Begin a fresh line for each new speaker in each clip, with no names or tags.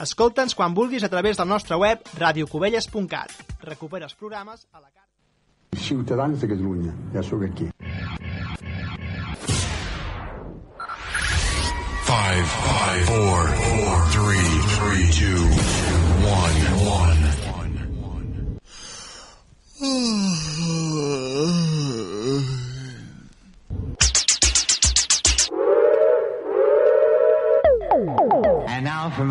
Escolta'ns quan vulguis a través del nostre web radiocubelles.cat. Recupera els programes a la carta.
Ciutadans de Catalunya, ja sóc aquí.
5, 5, 4, 4, 3, 3,
2, 1, 1.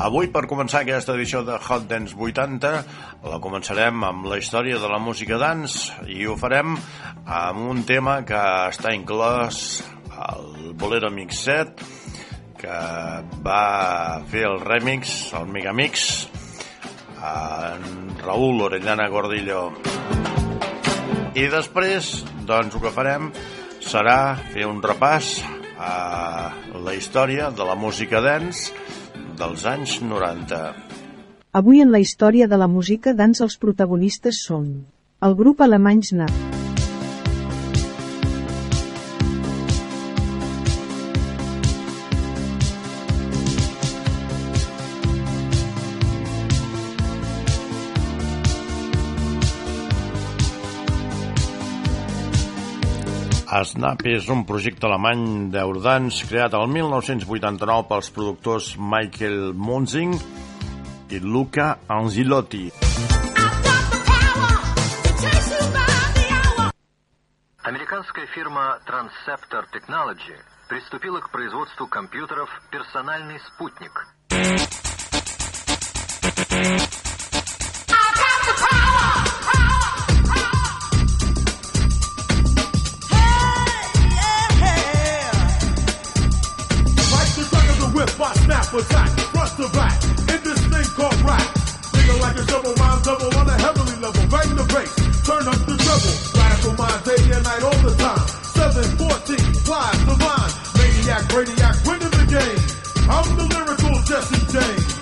Avui, per començar aquesta edició de Hot Dance 80, la començarem amb la història de la música dance i ho farem amb un tema que està inclòs al Bolero Mix 7, que va fer el remix, el Megamix, en Raúl Orellana Gordillo. I després, doncs, el que farem serà fer un repàs a la història de la música dance dels anys 90.
Avui en la història de la música dance els protagonistes són el grup alemany Snap,
Snap és un projecte alemany d'Eurdance creat el 1989 pels productors Michael Munzing i Luca Anzilotti.
Американская фирма Transceptor Technology приступила к производству компьютеров «Персональный спутник».
714, flies the line, maniac, radiac, winning the game. I'm the lyrical Jesse James.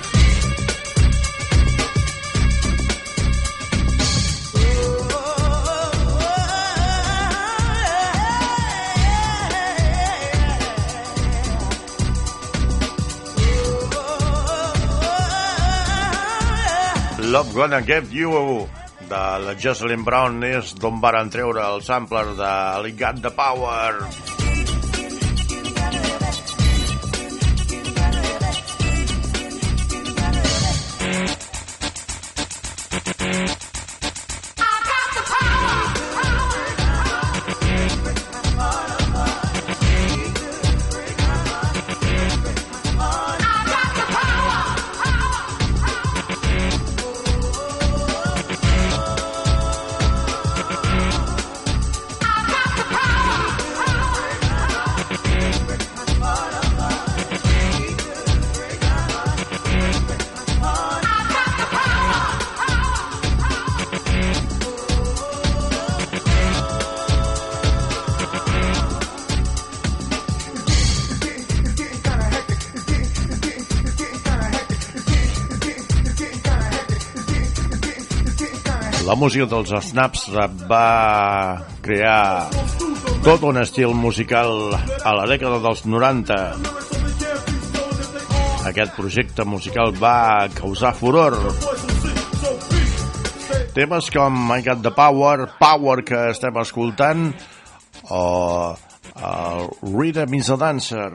Love Gonna Get You de la Jocelyn Brown és d'on varen treure el sampler de Li Got The Power. La música dels Snaps va crear tot un estil musical a la dècada dels 90. Aquest projecte musical va causar furor. Temes com I Got The Power, Power que estem escoltant, o el Rhythm is a Dancer.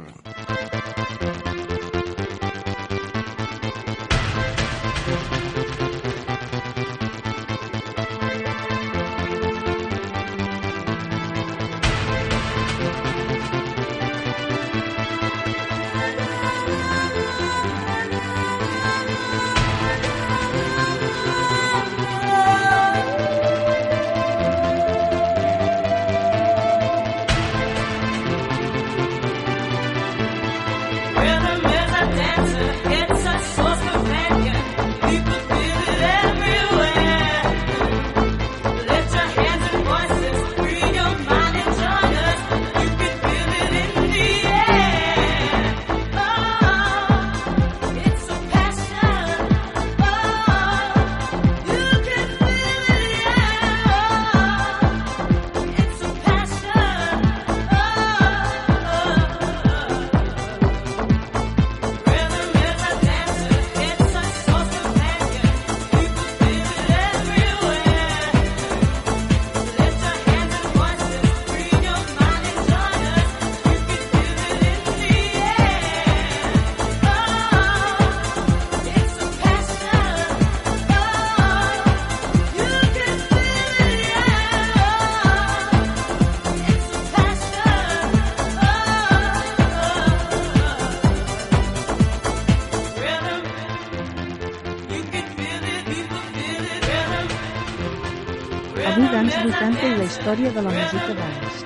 història de la música dance.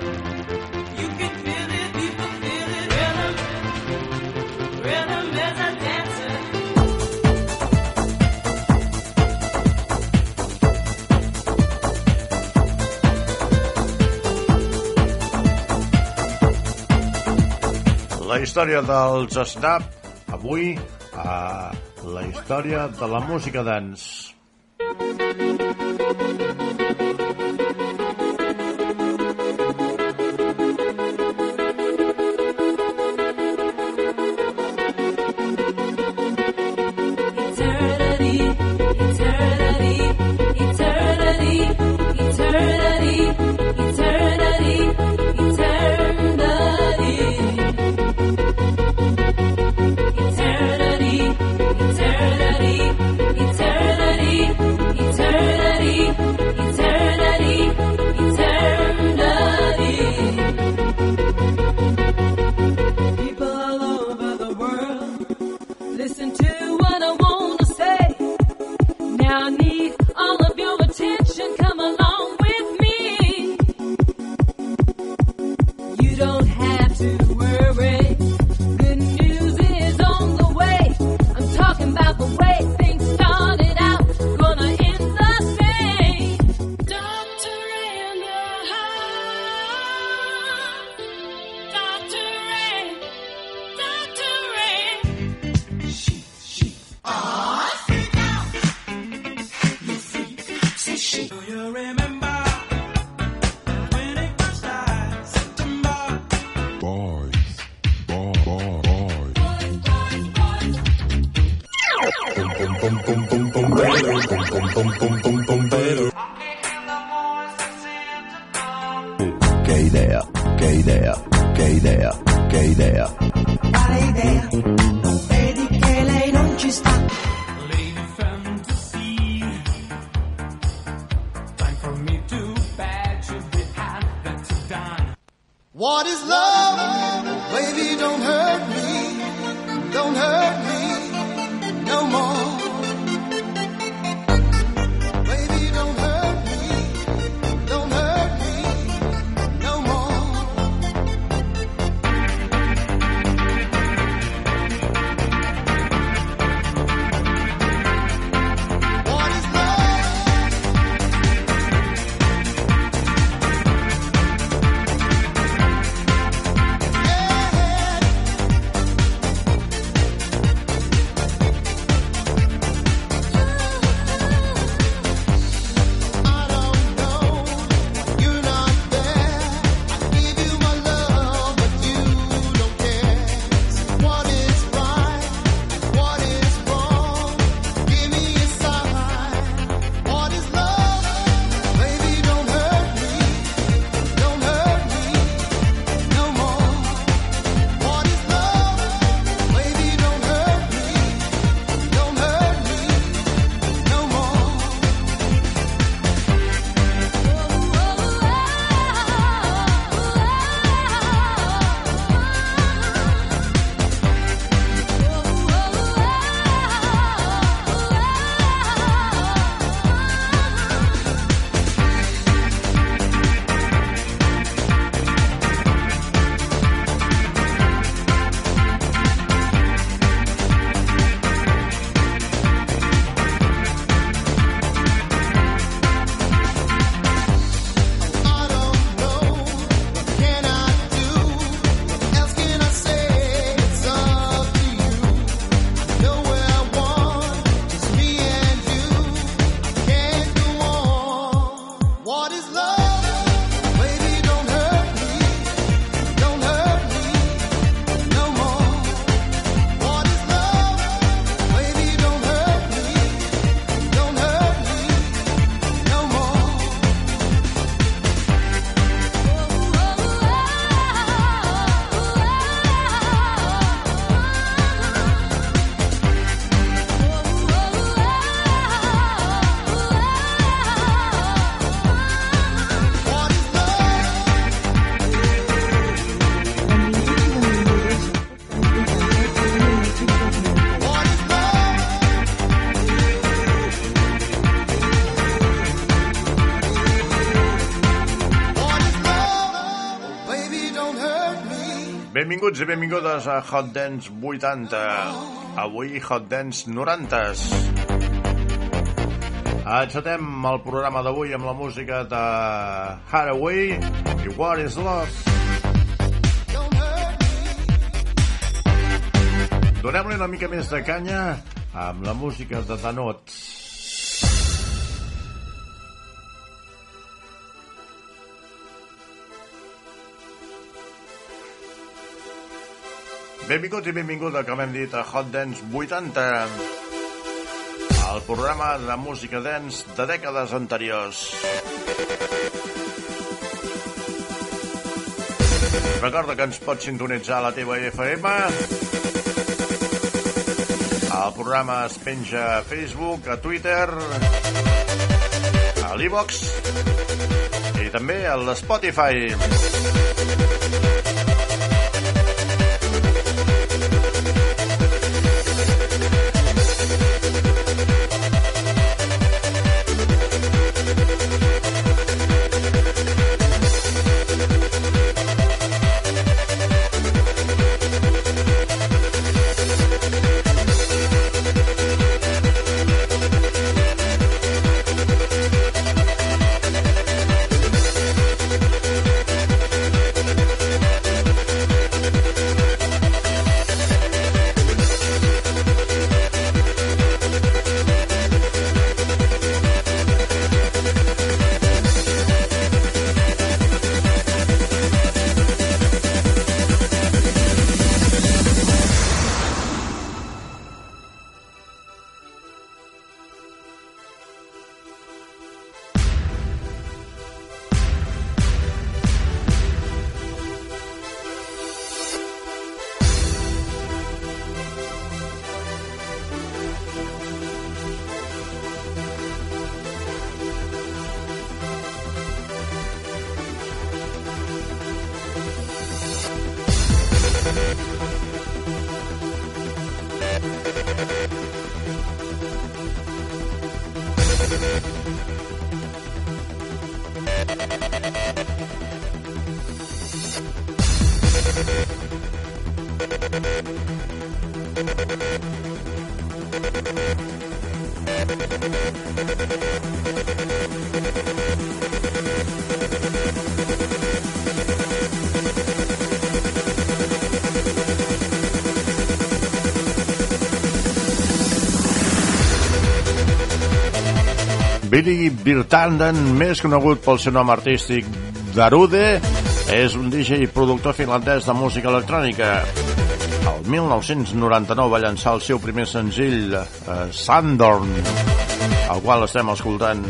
la història dels Snap, avui a la història de la música dance.
Benvinguts i benvingudes a Hot Dance 80. Avui Hot Dance 90s. Aixetem el programa d'avui amb la música de Haraway i What is Love. Donem-li una mica més de canya amb la música de Danot. Benvinguts i benvinguda, com hem dit, a Hot Dance 80. El programa de música dance de dècades anteriors. Recorda que ens pots sintonitzar a la teva FM. El programa es penja a Facebook, a Twitter, a l'Evox i també a l'Spotify. Billy Birtanden, més conegut pel seu nom artístic Darude, és un DJ i productor finlandès de música electrònica. El 1999 va llançar el seu primer senzill, eh, Sandorn, el qual estem escoltant.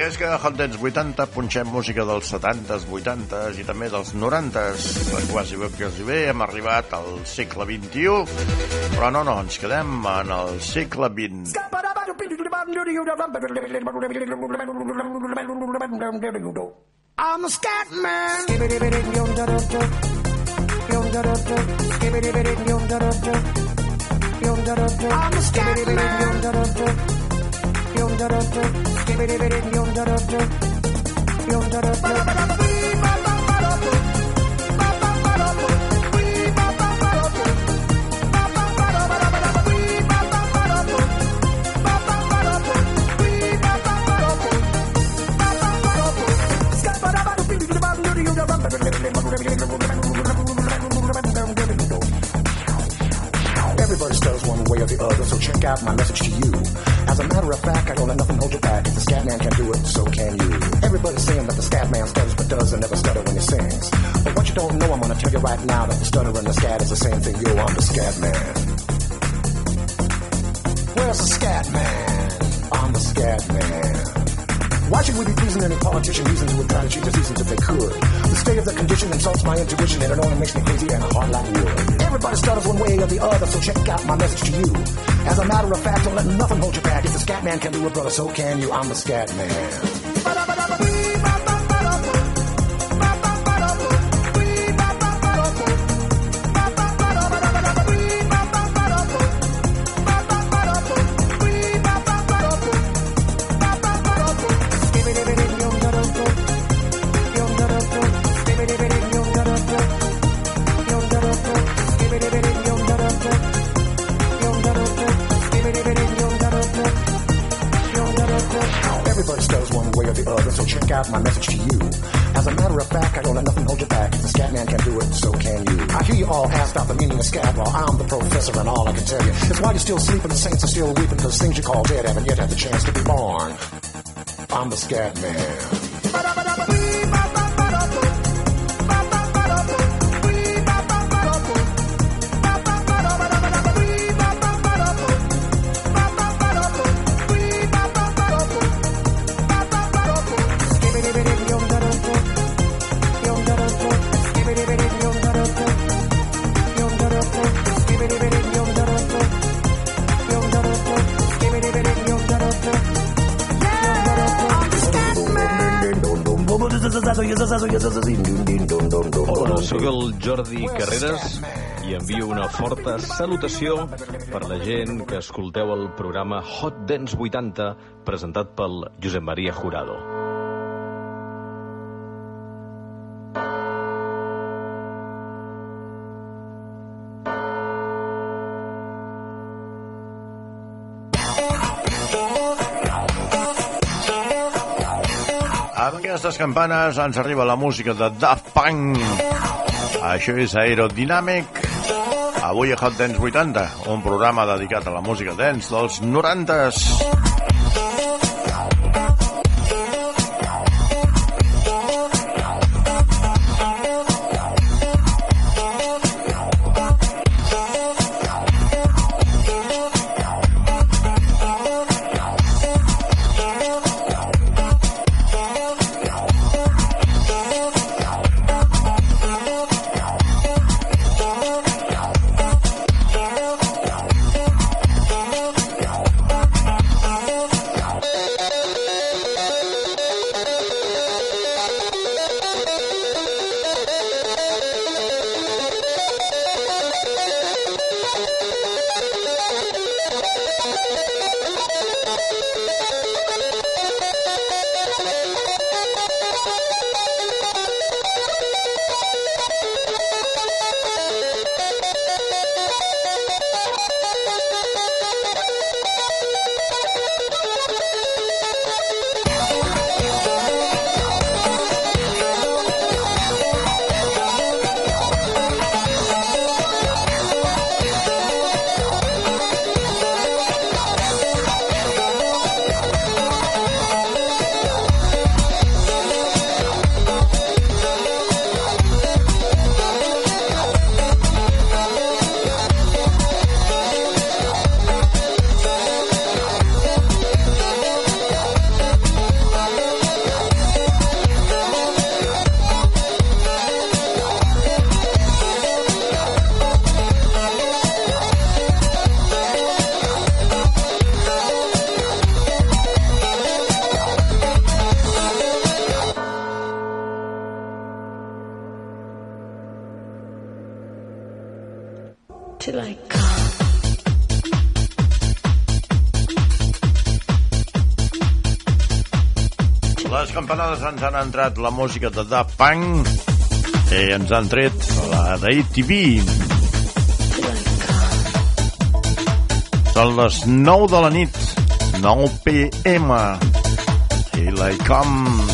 És que a Hot Dance 80 punxem música dels 70s, 80s i també dels 90s. Quasi bé, quasi bé, hem arribat al segle XXI, però no, no, ens quedem en el segle XX.
I'm a scat man. I'm a scat
Everybody Everybody stutters one way or the other, so check out my message to you. Right now that the stutter and the scat is the same thing. Yo, I'm the scat man. Where's the scat man? I'm the scat man. Why should we be pleasing any politician using to try to cheat the seasons if they could? The state of the condition insults my intuition and it only makes me crazy and a hard like wood. Everybody stutters one way or the other, so check out my message to you. As a matter of fact, don't let nothing hold you back. If the scat man can do it, brother, so can you. I'm the scat man. Things you call dead haven't yet had the chance to be born. I'm the scat man.
Hola, sóc el Jordi Carreras i envio una forta salutació per la gent que escolteu el programa Hot Dance 80 presentat pel Josep Maria Jurado.
Aquestes campanes ens arriba la música de Daft Punk. Això és Aerodynamic. Avui a Hot Dance 80, un programa dedicat a la música dance dels 90s. Ens han entrat la música de Daft Punk i ens han tret la d'ATV. Són les 9 de la nit, 9 p.m. I la com...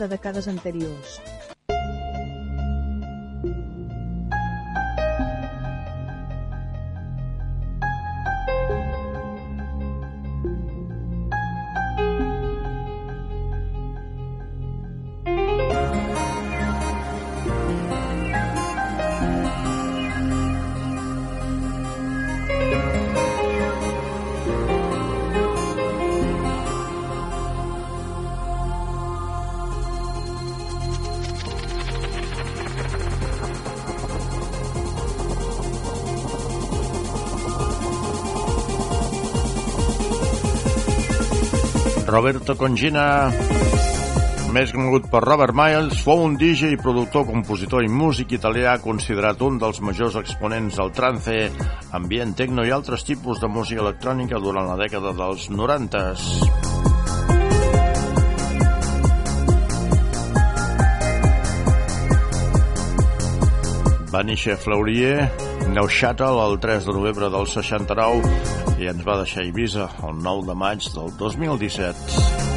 de dècades anteriors.
Roberto Congina, més conegut per Robert Miles, fou un DJ, productor, compositor i músic italià considerat un dels majors exponents del trance, ambient techno i altres tipus de música electrònica durant la dècada dels 90s. Va néixer a Fleurier, Neuchâtel, el 3 de novembre del 69 i ens va deixar a Eivissa el 9 de maig del 2017.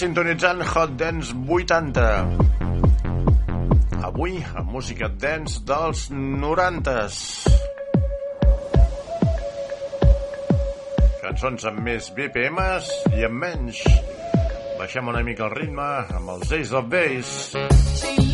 Sintonitzant Hot Dance 80. Avui, amb música dance dels 90s. Cançons amb més BPMs i amb menys. Baixem una mica el ritme amb els Ace of Base.
She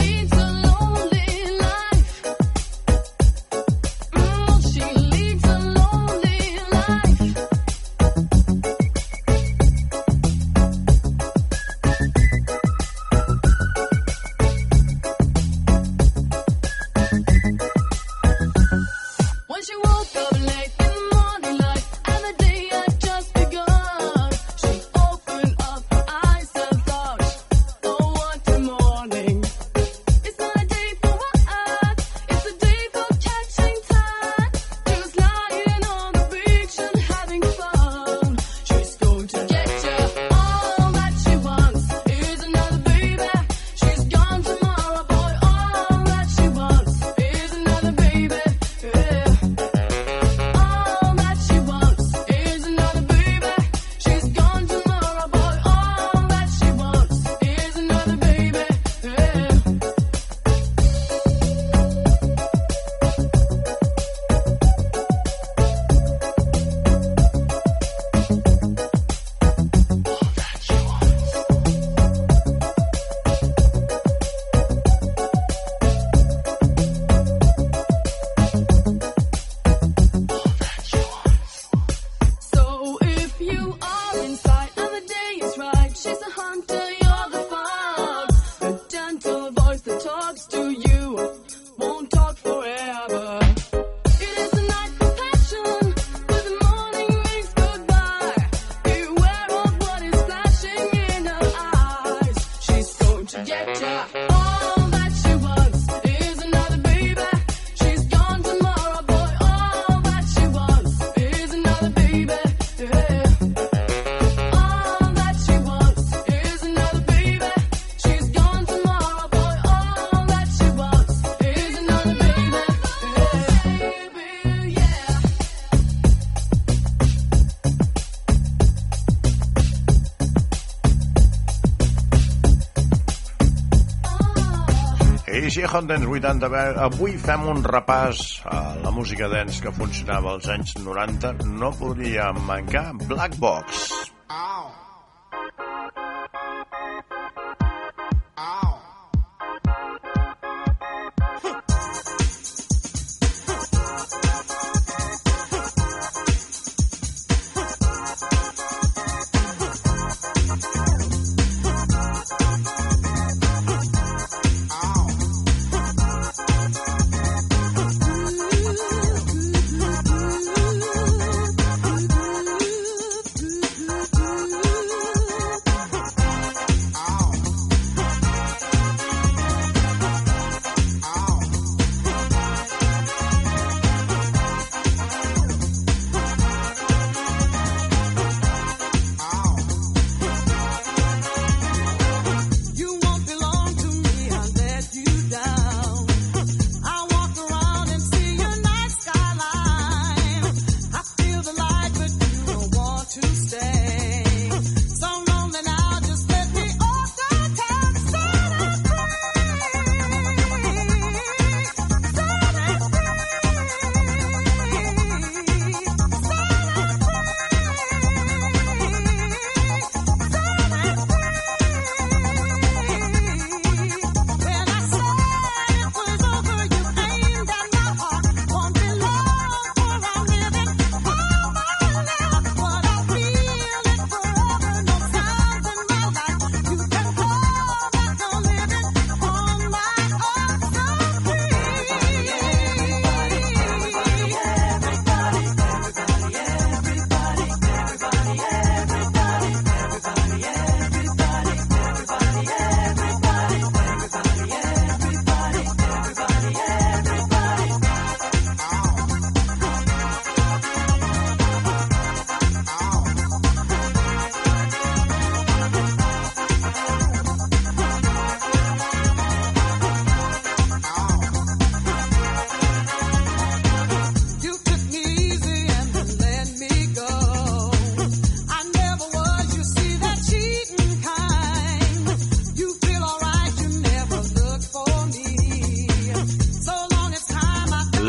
I així a Hot Dance 80, bé, avui fem un repàs a la música dance que funcionava als anys 90. No podria mancar Black Box.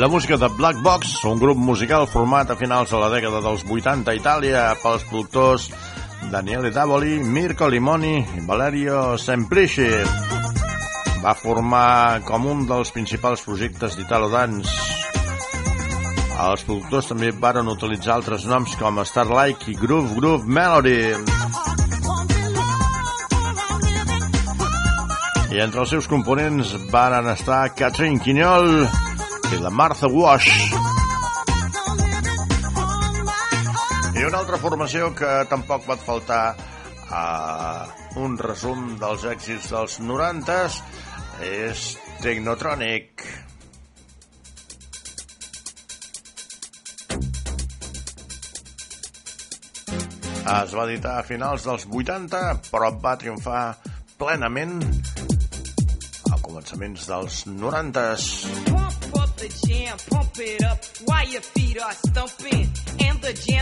La música de Black Box, un grup musical format a finals de la dècada dels 80 a Itàlia pels productors Daniele Davoli, Mirko Limoni i Valerio Semplici. Va formar com un dels principals projectes d'Italo Dance. Els productors també varen utilitzar altres noms com Starlight i Groove Groove Melody. I entre els seus components varen estar Catherine Quinyol i la Martha Wash. I una altra formació que tampoc va faltar a un resum dels èxits dels 90s és Technotronic. Es va editar a finals dels 80, però va triomfar plenament a començaments dels 90s.
The jam, pump it up while your feet are stumping. And the jam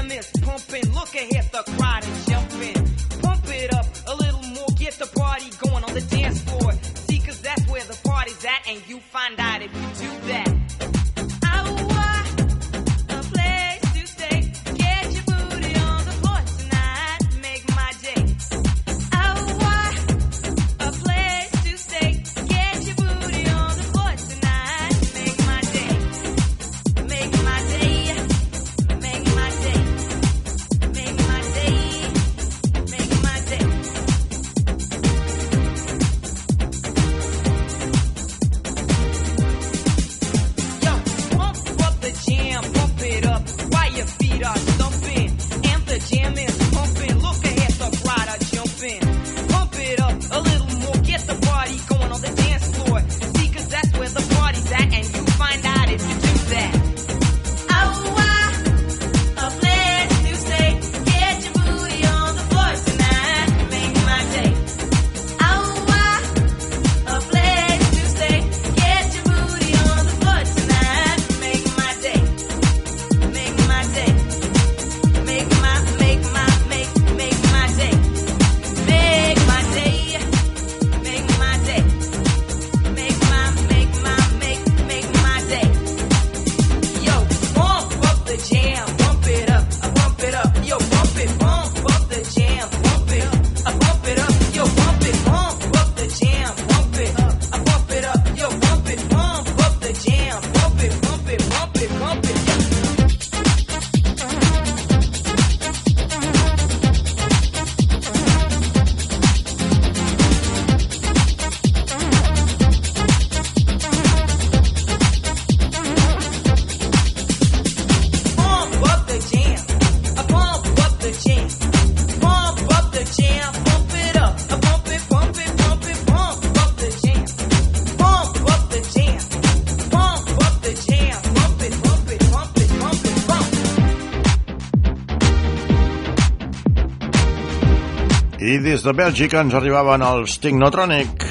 I des de Bèlgica ens arribaven els Technotronic,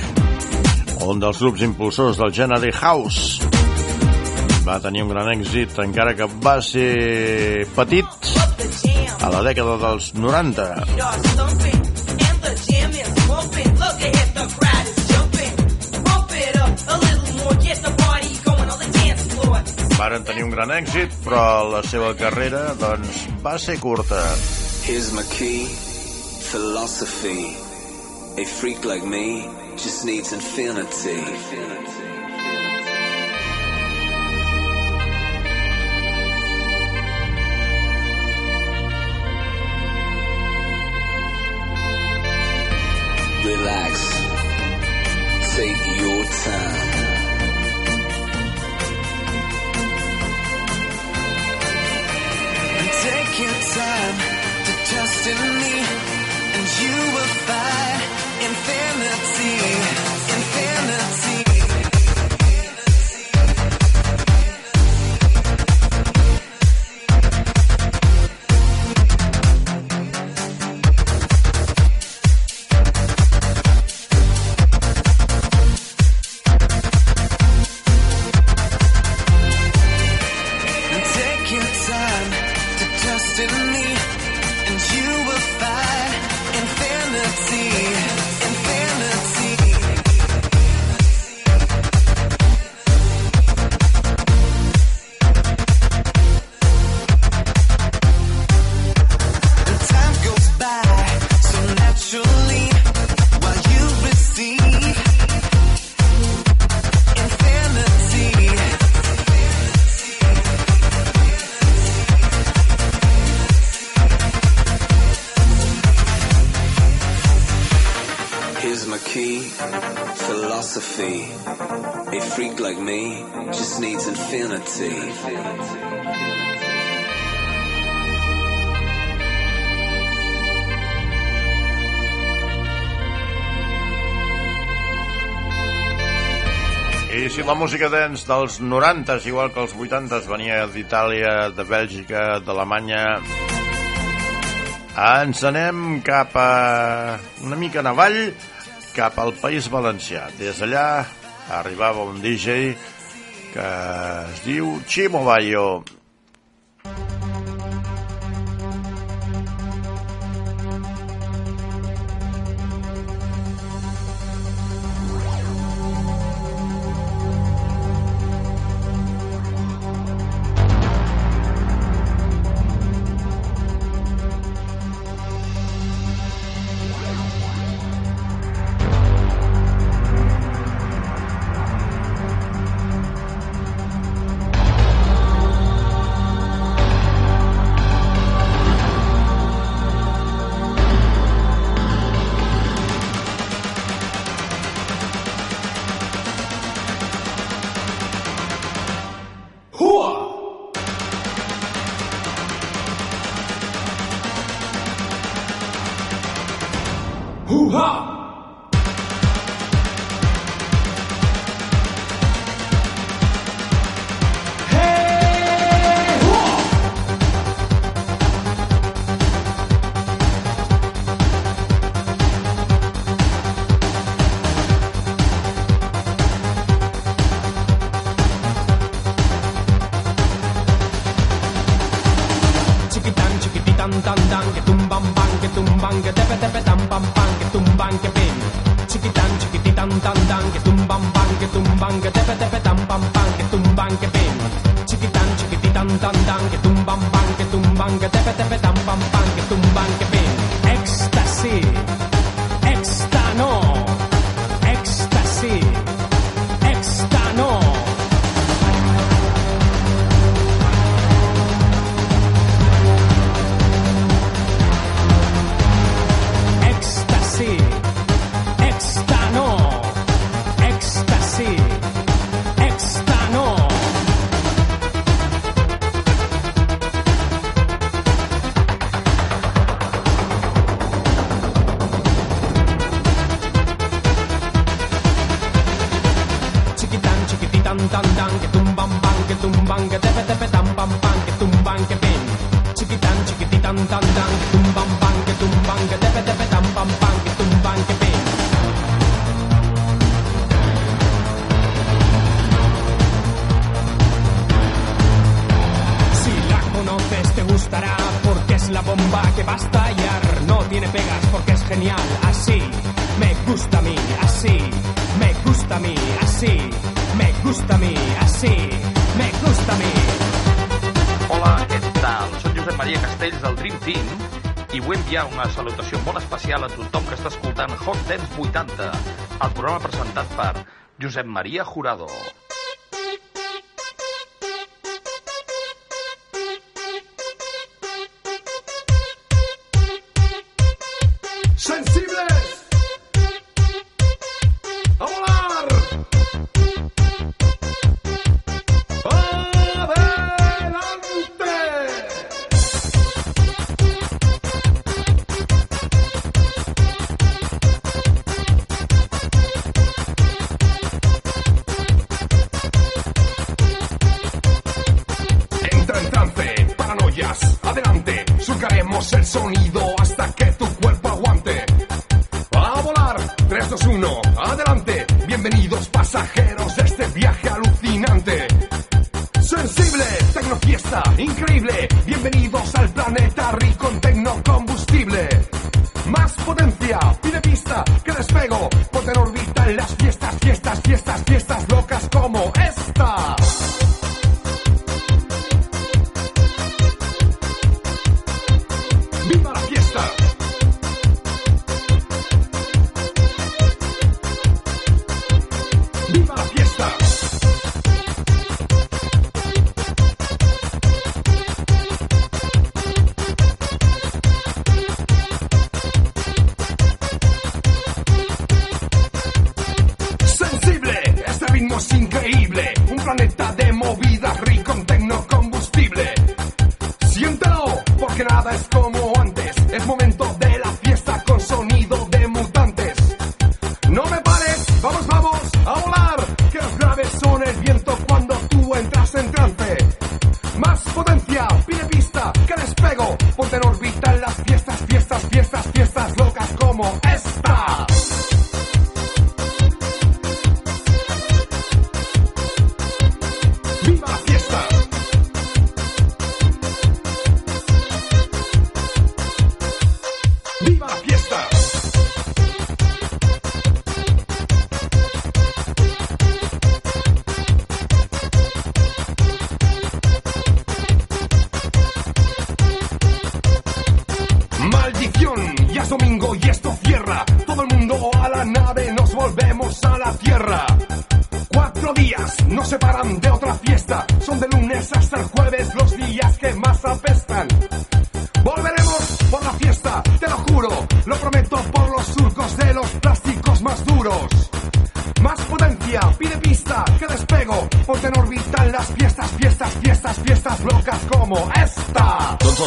un dels grups impulsors del gènere House. Va tenir un gran èxit, encara que va ser petit, a la dècada dels 90. Varen tenir un gran èxit, però la seva carrera doncs, va ser curta.
Here's my key, philosophy. A freak like me just needs infinity. Relax. Take your time.
Take your time to trust in me, and you will find infinity, infinity.
I si la música dance dels 90s, igual que els 80s, venia d'Itàlia, de Bèlgica, d'Alemanya, ens anem cap a una mica en avall, cap al País Valencià. Des d'allà arribava un DJ que es diu Chimo ha Tiene pegas porque es genial. Así me gusta a mí, así me gusta a mí, así me gusta a mí, así me gusta a mí.
Hola, què tal? Soc Josep Maria Castells del Dream Team i vull enviar una salutació molt especial a tothom que està escoltant Hot Dance 80, el programa presentat per Josep Maria Jurado.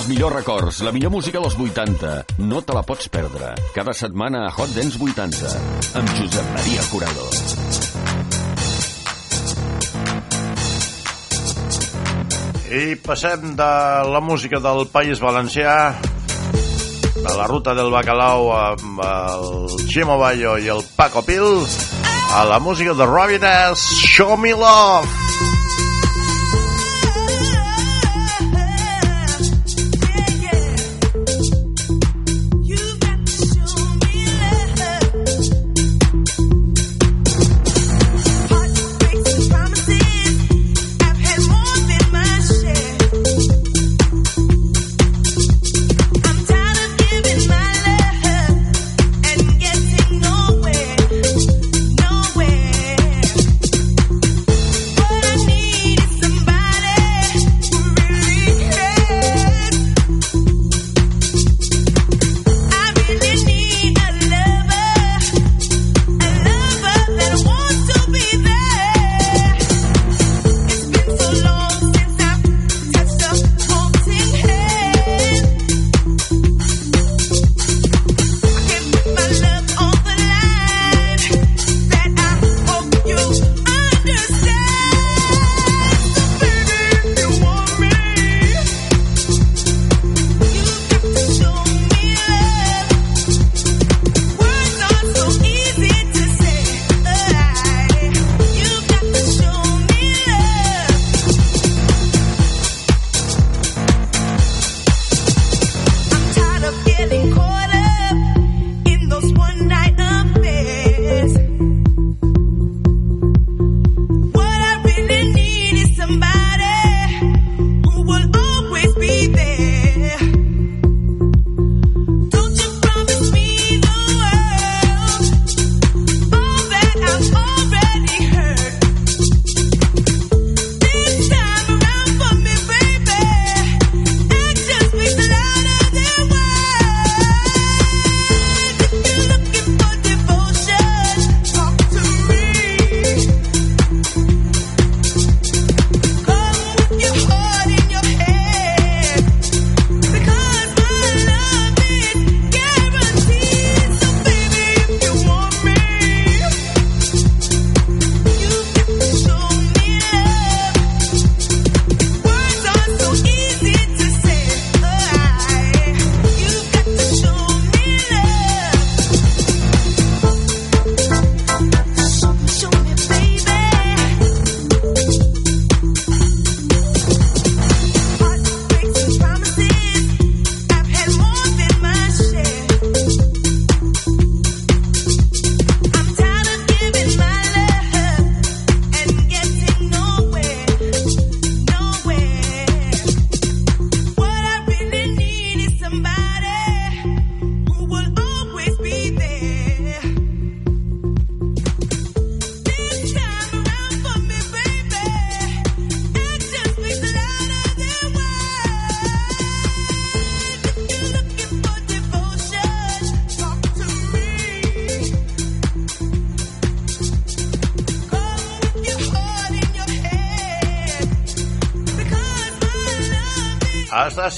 Millors records, la millor música dels 80. No te la pots perdre. Cada setmana a Hot Dance 80. Amb Josep Maria Jurado.
I passem de la música del País Valencià, de la ruta del Bacalau amb el Ximo Bayo i el Paco Pil, a la música de Robin S. Show Me Love.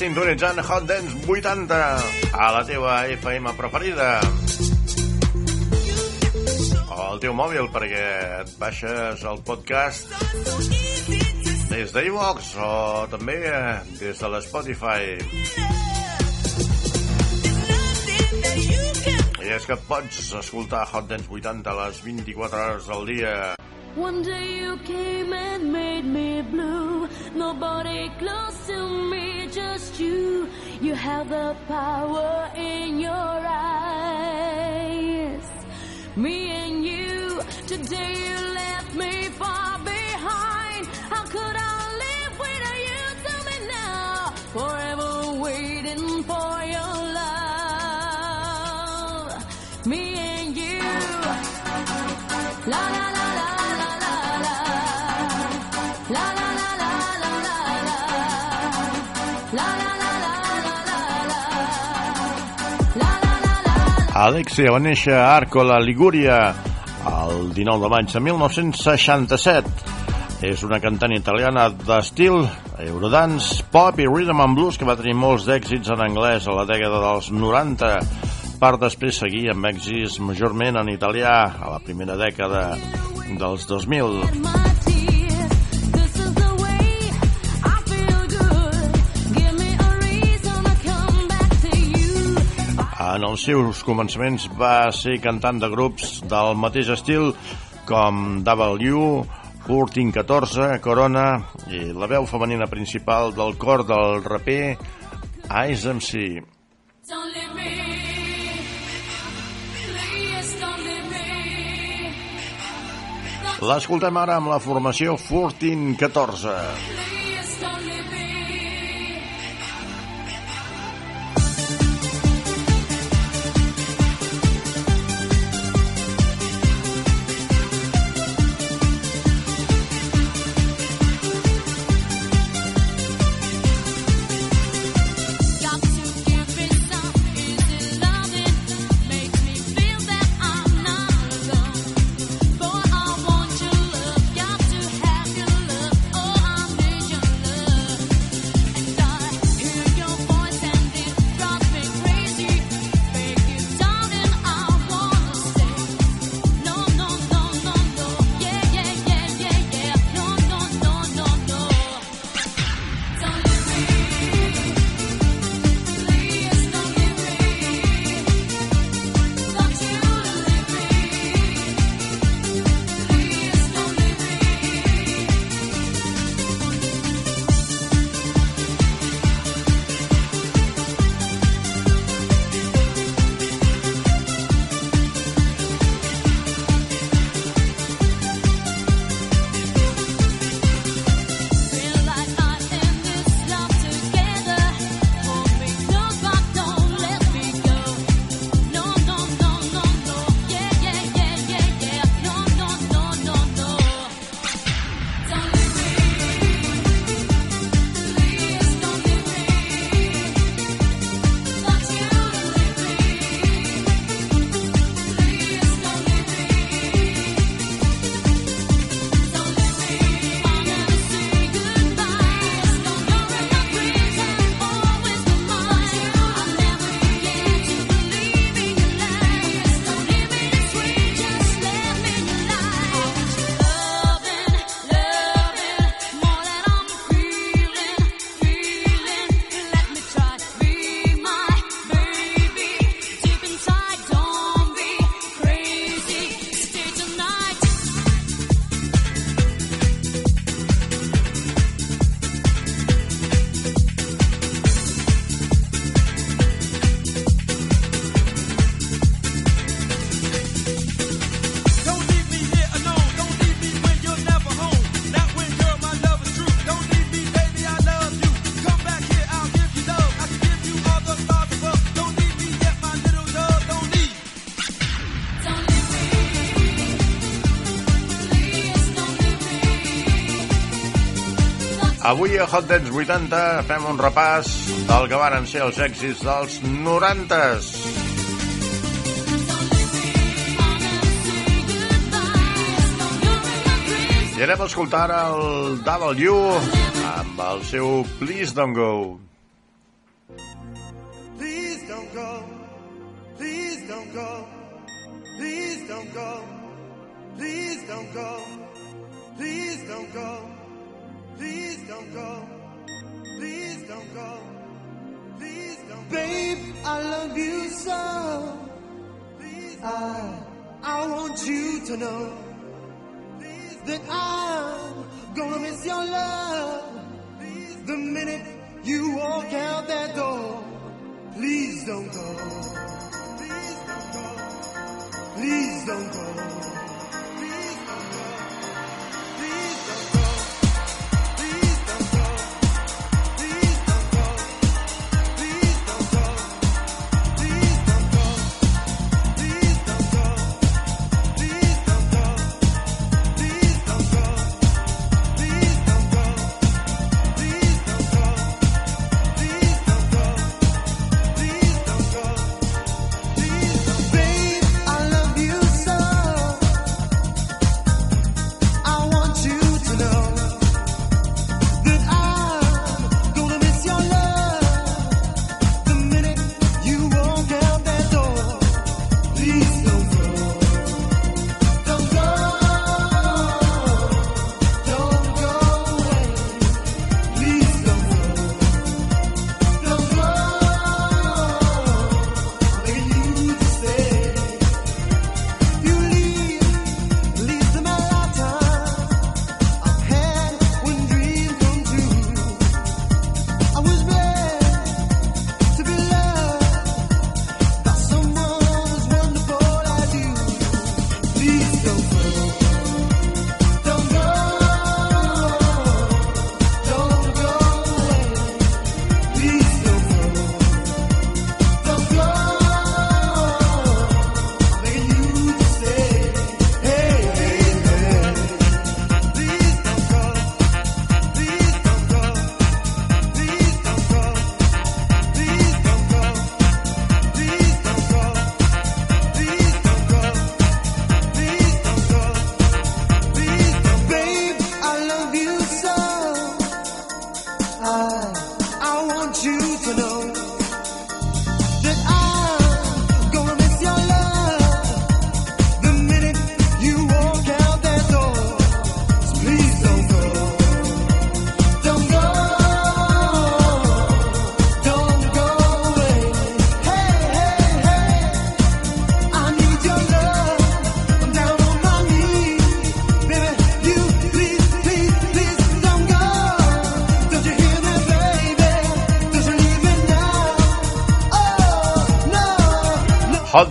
Sintonitzant Hot Dance 80 a la teva FM preferida. O al teu mòbil, perquè et baixes el podcast des d'iVox o també des de l'Spotify. I és que pots escoltar Hot Dance 80 a les 24 hores del dia.
One day you came and made me blue. Nobody close to me, just you. You have the power in your eyes. Me and you, today la.
Alexia va néixer a Arcola, Ligúria, el 19 de maig de 1967. És una cantant italiana d'estil eurodance, pop i rhythm and blues que va tenir molts d'èxits en anglès a la dècada dels 90 per després seguir amb èxits majorment en italià a la primera dècada dels 2000. En els seus començaments va ser cantant de grups del mateix estil com W, 1414, Corona i la veu femenina principal del cor del raper Ice MC. L'escoltem ara amb la formació 1414.
14
Avui a Hot Dance 80 fem un repàs del que varen ser els èxits dels 90s. I anem a escoltar el W amb el seu Please Don't Go.
Please don't go, please don't go, please don't go, please don't go, please don't go. Please don't go. don't go. Please don't go. Please don't Babe, go. I love you so. Please I, I want you to know that I'm gonna miss your love. Please the minute you walk out that door. Please don't go. Please don't go. Please don't go.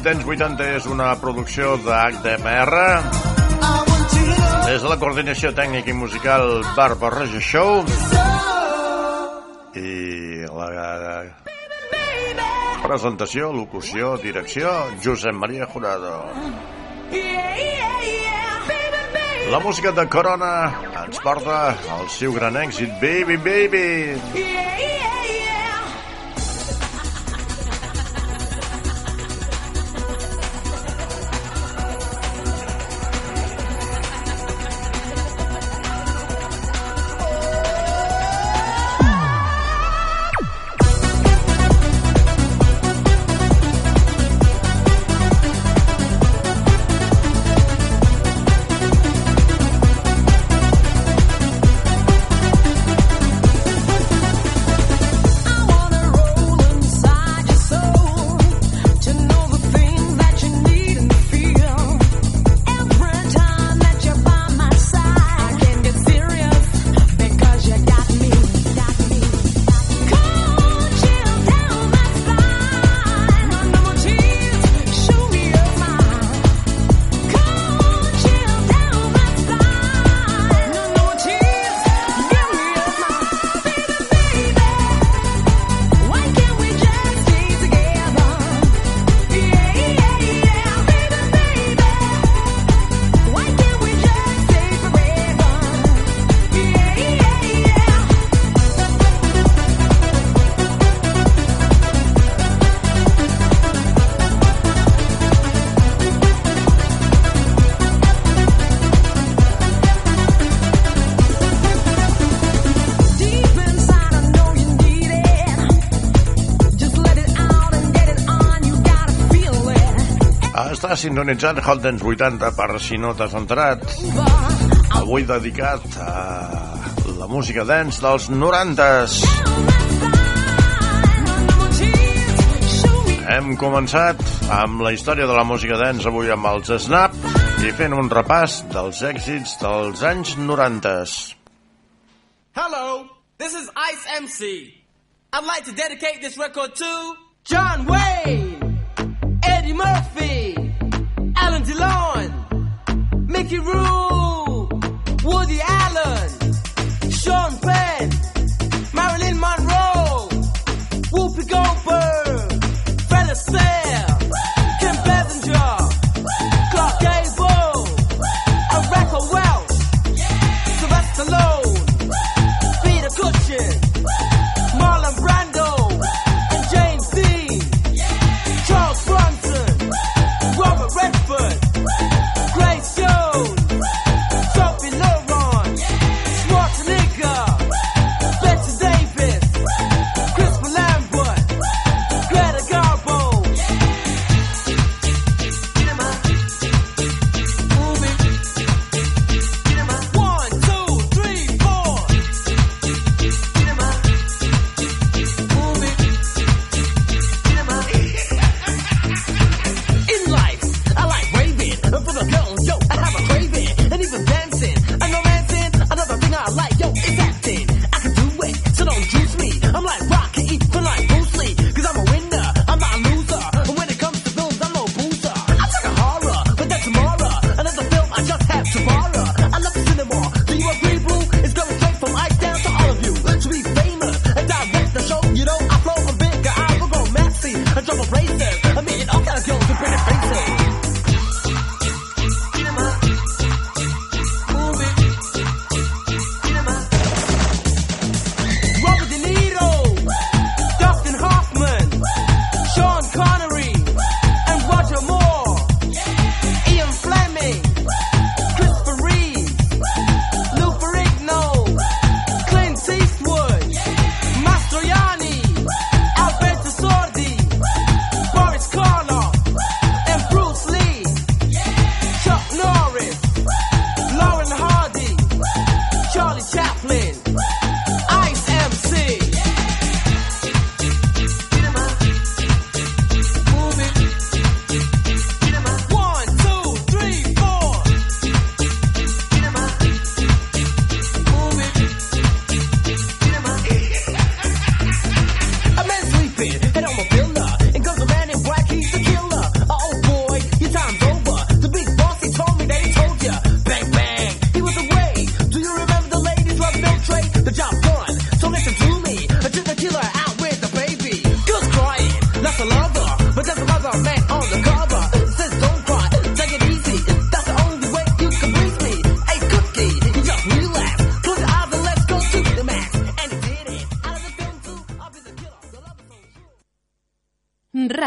Intens 80 és una producció d'HDMR des de la coordinació tècnica i musical Barba Roja Show. I la eh, presentació, locució, direcció Josep Maria Jurado. La música de Corona ens porta al seu gran èxit Baby Baby.
Yeah, yeah.
està sintonitzant Holdens 80 per si no t'has entrat. Avui dedicat a la música dance dels 90s. Hem començat amb la història de la música dance avui amb els Snap i fent un repàs dels èxits dels anys 90s.
Hello, this is Ice MC. I'd like to dedicate this record to John Wayne, Eddie Murphy, Mickey Rool, Woody Allen, Sean Penn, Marilyn Monroe, Whoopi Goldberg.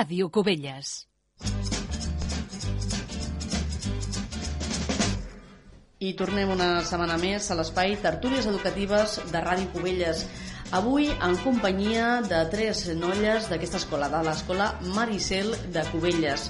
Ràdio Cubelles.
I tornem una setmana més a l'espai Tertúlies Educatives de Ràdio Cubelles. Avui en companyia de tres noies d'aquesta escola, de l'escola Maricel de Cubelles.